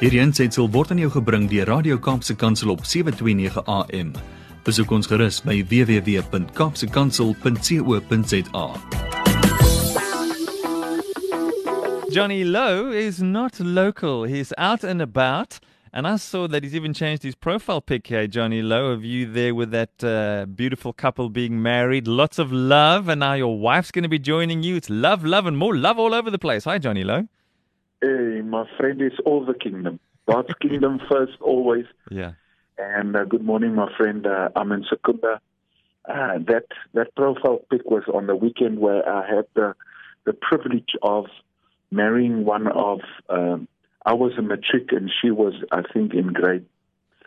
Hierdie aanseit sal word aan jou gebring deur Radio Kaapse Kansel op 7:29 AM. Besoek ons gerus by www.kaapsekansel.co.za. Johnny Louw is not local. He's out and about. And I saw that he's even changed his profile pic here, Johnny Louw, of you there with that uh, beautiful couple being married. Lots of love, and now your wife's going to be joining you. It's love, love, and more love all over the place. Hi, Johnny Louw. Hey, my friend, it's all the kingdom. God's kingdom first, always. Yeah. And uh, good morning, my friend. Uh, I'm in Secunda. Uh, that that profile pic was on the weekend where I had the the privilege of marrying one of. Um, I was a matric and she was, I think, in grade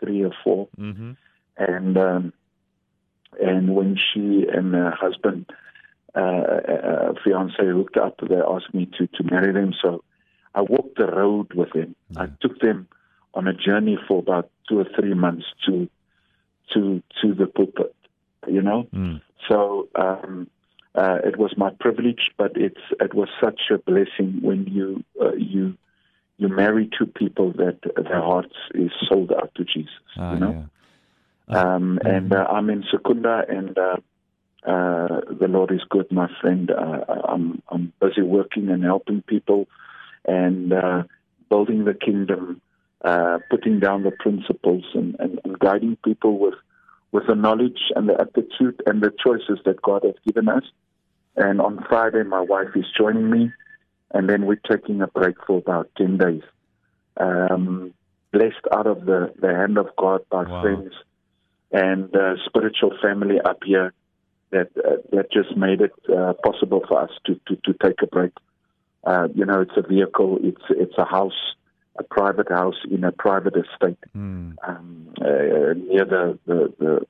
three or 4 Mm-hmm. And um, and when she and her husband, uh, uh, fiance, hooked up, they asked me to to marry them. So I walked the road with them. I took them on a journey for about two or three months to to to the pulpit. You know, Mm. so um, uh, it was my privilege, but it's it was such a blessing when you uh, you you marry two people that their hearts is sold out to Jesus. Ah, you know, yeah. um, and uh, I'm in Secunda, and uh, uh, the Lord is good, my friend. Uh, I'm I'm busy working and helping people, and uh, building the kingdom, uh, putting down the principles, and, and, and guiding people with with the knowledge and the attitude and the choices that God has given us. And on Friday, my wife is joining me, and then we're taking a break for about ten days. Um, blessed out of the the hand of God by Wow. friends and uh, spiritual family up here that uh, that just made it uh, possible for us to to, to take a break. Uh, you know, it's a vehicle, it's it's a house, a private house in a private estate Mm. um, uh, near the the the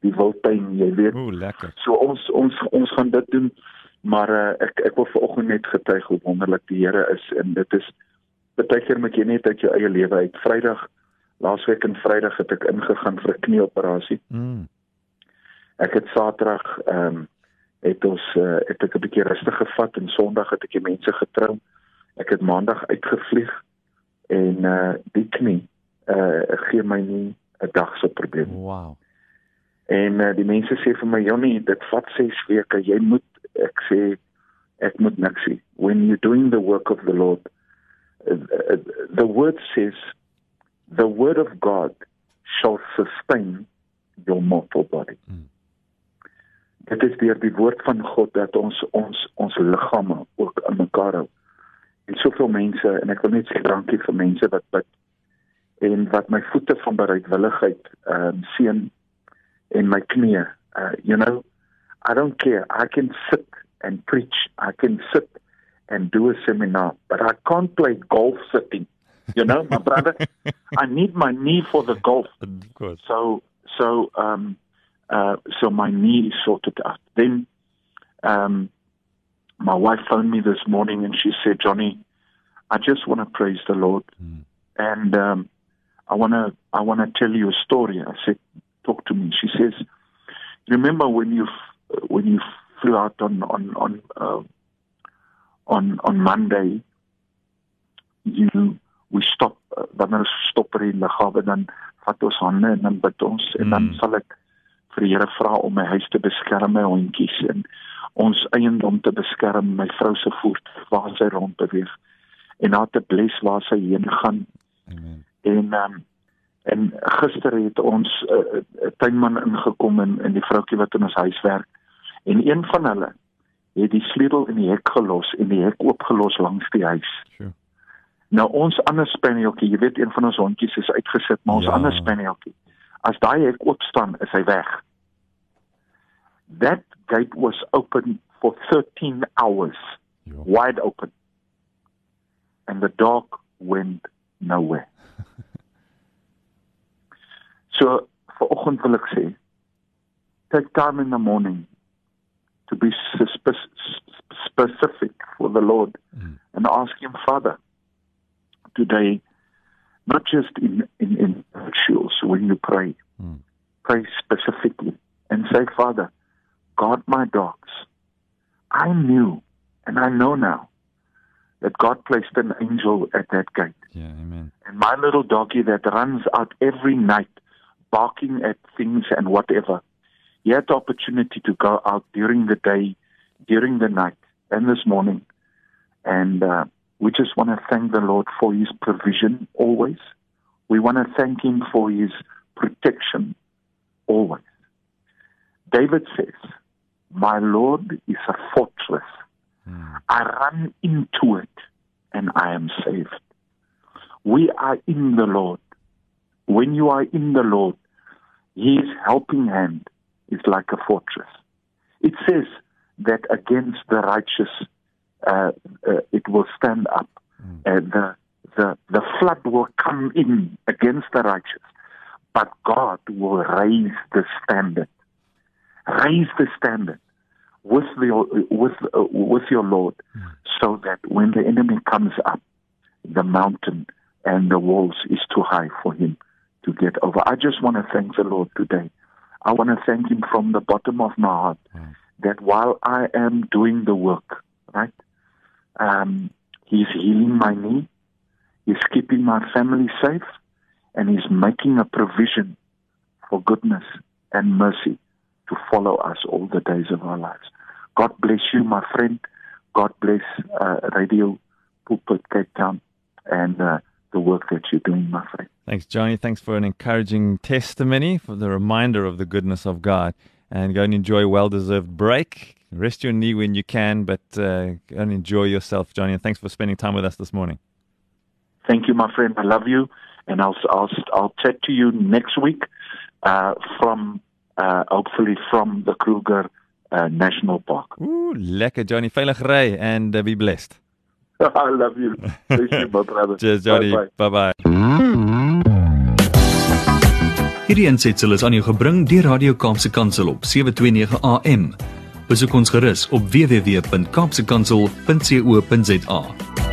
die Wildtuin, jy weet. Ooh, lekker. So ons ons ons gaan dit doen, maar uh, ek ek wil vanoggend net getuig hoe wonderlik die Here is en dit is baie keer moet jy net uit jou eie lewe uit. Vrydag laasweek en Vrydag het ek ingegaan vir 'n knieoperasie. Mm. Ek het Saterdag ehm um, het ons uh, het ek 'n bietjie rustig gevat en Sondag het ek die mense getrou. Ek het Maandag uitgevlieg en uh die knie uh gee my nie 'n dag se probleem. Wow. En uh, die mense sê vir my Jonnie, dit vat 6 weke. Jy moet ek sê ek moet niks sê. When you're doing the work of the Lord, uh, uh, the word says the word of God shall sustain your mortal body. Mm. Dit is deur die woord van God dat ons ons ons liggame ook aan mekaar hou. En soveel mense en ek wil net sê dankie vir mense wat bid en wat my voete van bereidwilligheid ehm um, seën en my knie. Uh, you know, I don't care. I can sit and preach. I can sit and do a seminar, but I can't play golf sitting. You know, my brother, I need my knee for the golf. Of course. So, so, um, uh, so my knee is sorted out. Then, um, my wife phoned me this morning and she said, Johnny, I just want to praise the Lord. Mm. And, um, I want to, I want to tell you a story. I said, talk to me. She says, remember when you, when you flew out on, on, on, uh, on, on Monday, you, we stop, uh, wanneer ons stop in Lagawe, dan vat ons hande en dan bid ons en dan Mm. sal ek vir die Here vra om my huis te beskerm, my hondjies en ons eiendom te beskerm, my vrou se voertuig waar sy rond beweeg en haar te bless waar sy heen gaan Amen. en um, en gister het ons 'n uh, uh, tuinman ingekom en en die vroutjie wat in ons huis werk en een van hulle het die sleutel in die hek gelos en die hek oopgelos langs die huis. Sure. Nou ons ander spanieltjie, jy weet een van ons hondjies is uitgesit, maar ons Ja. ander spanieltjie, as daai hek oop staan, is hy weg. That gate was open for 13 hours, Jo. wide open. And the dog went nowhere. so vanoggend wil ek sê, take time in the morning to be spe- spe- specific for the Lord Mm. and ask him, Father, today, not just in, in, in rituals when you pray, Mm. pray specifically and say, Father, guard my dogs. I knew and I know now that God placed an angel at that gate. Yeah, amen. And my little doggy that runs out every night, barking at things and whatever, he had the opportunity to go out during the day, during the night, and this morning. And uh, we just want to thank the Lord for his provision always. We want to thank him for his protection always. David says, My Lord is a fortress. Mm. I run into it and I am saved. We are in the Lord. When you are in the Lord, His helping hand is like a fortress. It says that against the righteous uh, uh, it will stand up. Mm. And the, the, the flood will come in against the righteous. But God will raise the standard. Raise the standard with the with uh, with your Lord, so that when the enemy comes up, the mountain and the walls is too high for him to get over. I just want to thank the Lord today. I want to thank Him from the bottom of my heart Mm. that while I am doing the work, right, um, He's healing my knee, He's keeping my family safe, and He's making a provision for goodness and mercy to follow us all the days of our lives. God bless you, my friend. God bless uh, Radio Pulpit Cape Town and uh, the work that you're doing, my friend. Thanks, Johnny. Thanks for an encouraging testimony, for the reminder of the goodness of God. And go and enjoy a well deserved break. Rest your knee when you can, but uh, go and enjoy yourself, Johnny. And thanks for spending time with us this morning. Thank you, my friend. I love you, and I'll I'll I'll chat to you next week uh, from uh, hopefully from the Kruger uh, National Park. Ooh, lekker, Johnny. Veilig ry and uh, be blessed. I love you. Bless you, my brother. Cheers, Johnny. Bye-bye. Bye bye. Hierdie aansetsel is aan jou gebring deur Radio Kaapse Kansel op 729 AM. Besoek ons gerus op www.kaapsekansel.co.za.